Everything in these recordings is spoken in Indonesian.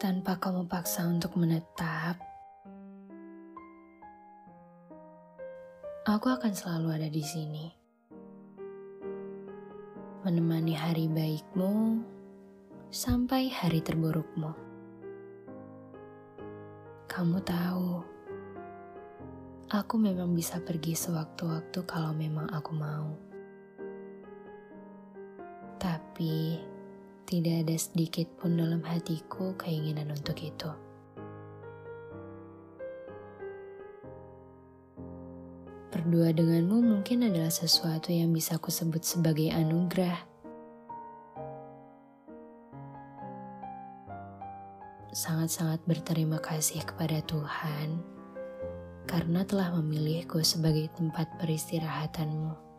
tanpa kamu paksa untuk menetap, aku akan selalu ada di sini. Menemani hari baikmu sampai hari terburukmu. Kamu tahu, aku memang bisa pergi sewaktu-waktu kalau memang aku mau. Tapi, tidak ada sedikit pun dalam hatiku keinginan untuk itu. Berdua denganmu mungkin adalah sesuatu yang bisa aku sebut sebagai anugerah. Sangat-sangat berterima kasih kepada Tuhan karena telah memilihku sebagai tempat peristirahatanmu.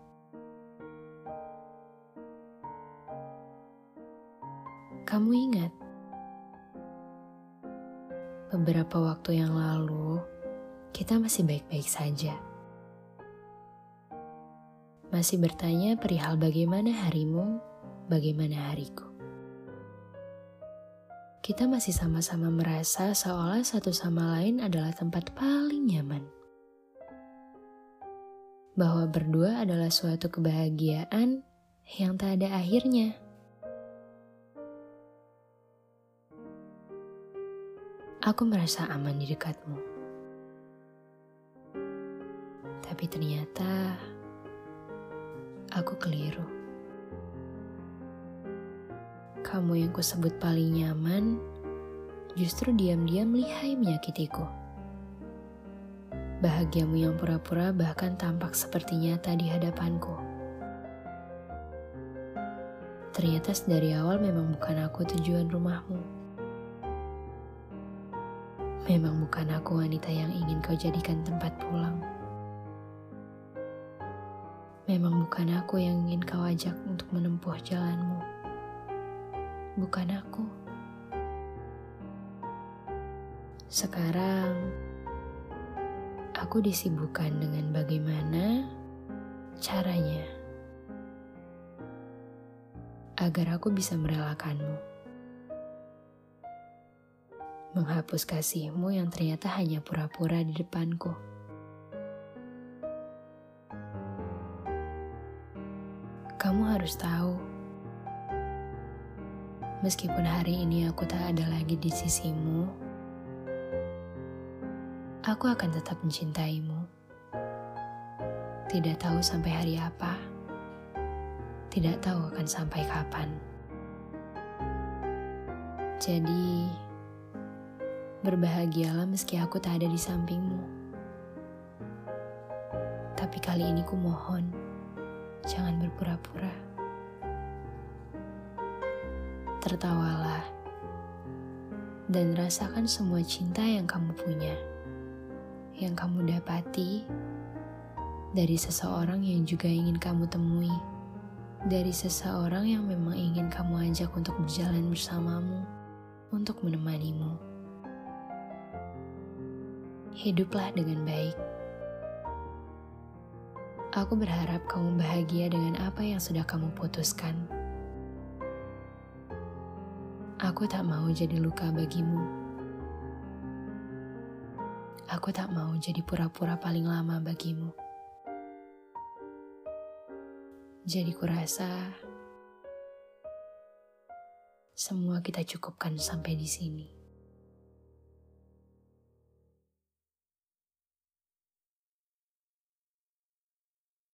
Kamu ingat, beberapa waktu yang lalu kita masih baik-baik saja. Masih bertanya perihal bagaimana harimu, bagaimana hariku. Kita masih sama-sama merasa seolah satu sama lain adalah tempat paling nyaman. Bahwa berdua adalah suatu kebahagiaan yang tak ada akhirnya. Aku merasa aman di dekatmu. Tapi ternyata aku keliru. Kamu yang kusebut paling nyaman, justru diam-diam lihai menyakitiku. Bahagiamu yang pura-pura bahkan tampak seperti nyata di hadapanku. Ternyata dari awal memang bukan aku tujuan rumahmu. Memang bukan aku wanita yang ingin kau jadikan tempat pulang. Memang bukan aku yang ingin kau ajak untuk menempuh jalanmu. Bukan aku. Sekarang, aku disibukkan dengan bagaimana caranya agar aku bisa merelakanmu menghapus kasihmu yang ternyata hanya pura-pura di depanku. Kamu harus tahu, meskipun hari ini aku tak ada lagi di sisimu, aku akan tetap mencintaimu. Tidak tahu sampai hari apa, tidak tahu akan sampai kapan. Jadi, Berbahagialah meski aku tak ada di sampingmu. Tapi kali ini ku mohon, jangan berpura-pura. Tertawalah dan rasakan semua cinta yang kamu punya, yang kamu dapati dari seseorang yang juga ingin kamu temui, dari seseorang yang memang ingin kamu ajak untuk berjalan bersamamu, untuk menemanimu hiduplah dengan baik. Aku berharap kamu bahagia dengan apa yang sudah kamu putuskan. Aku tak mau jadi luka bagimu. Aku tak mau jadi pura-pura paling lama bagimu. Jadi kurasa semua kita cukupkan sampai di sini.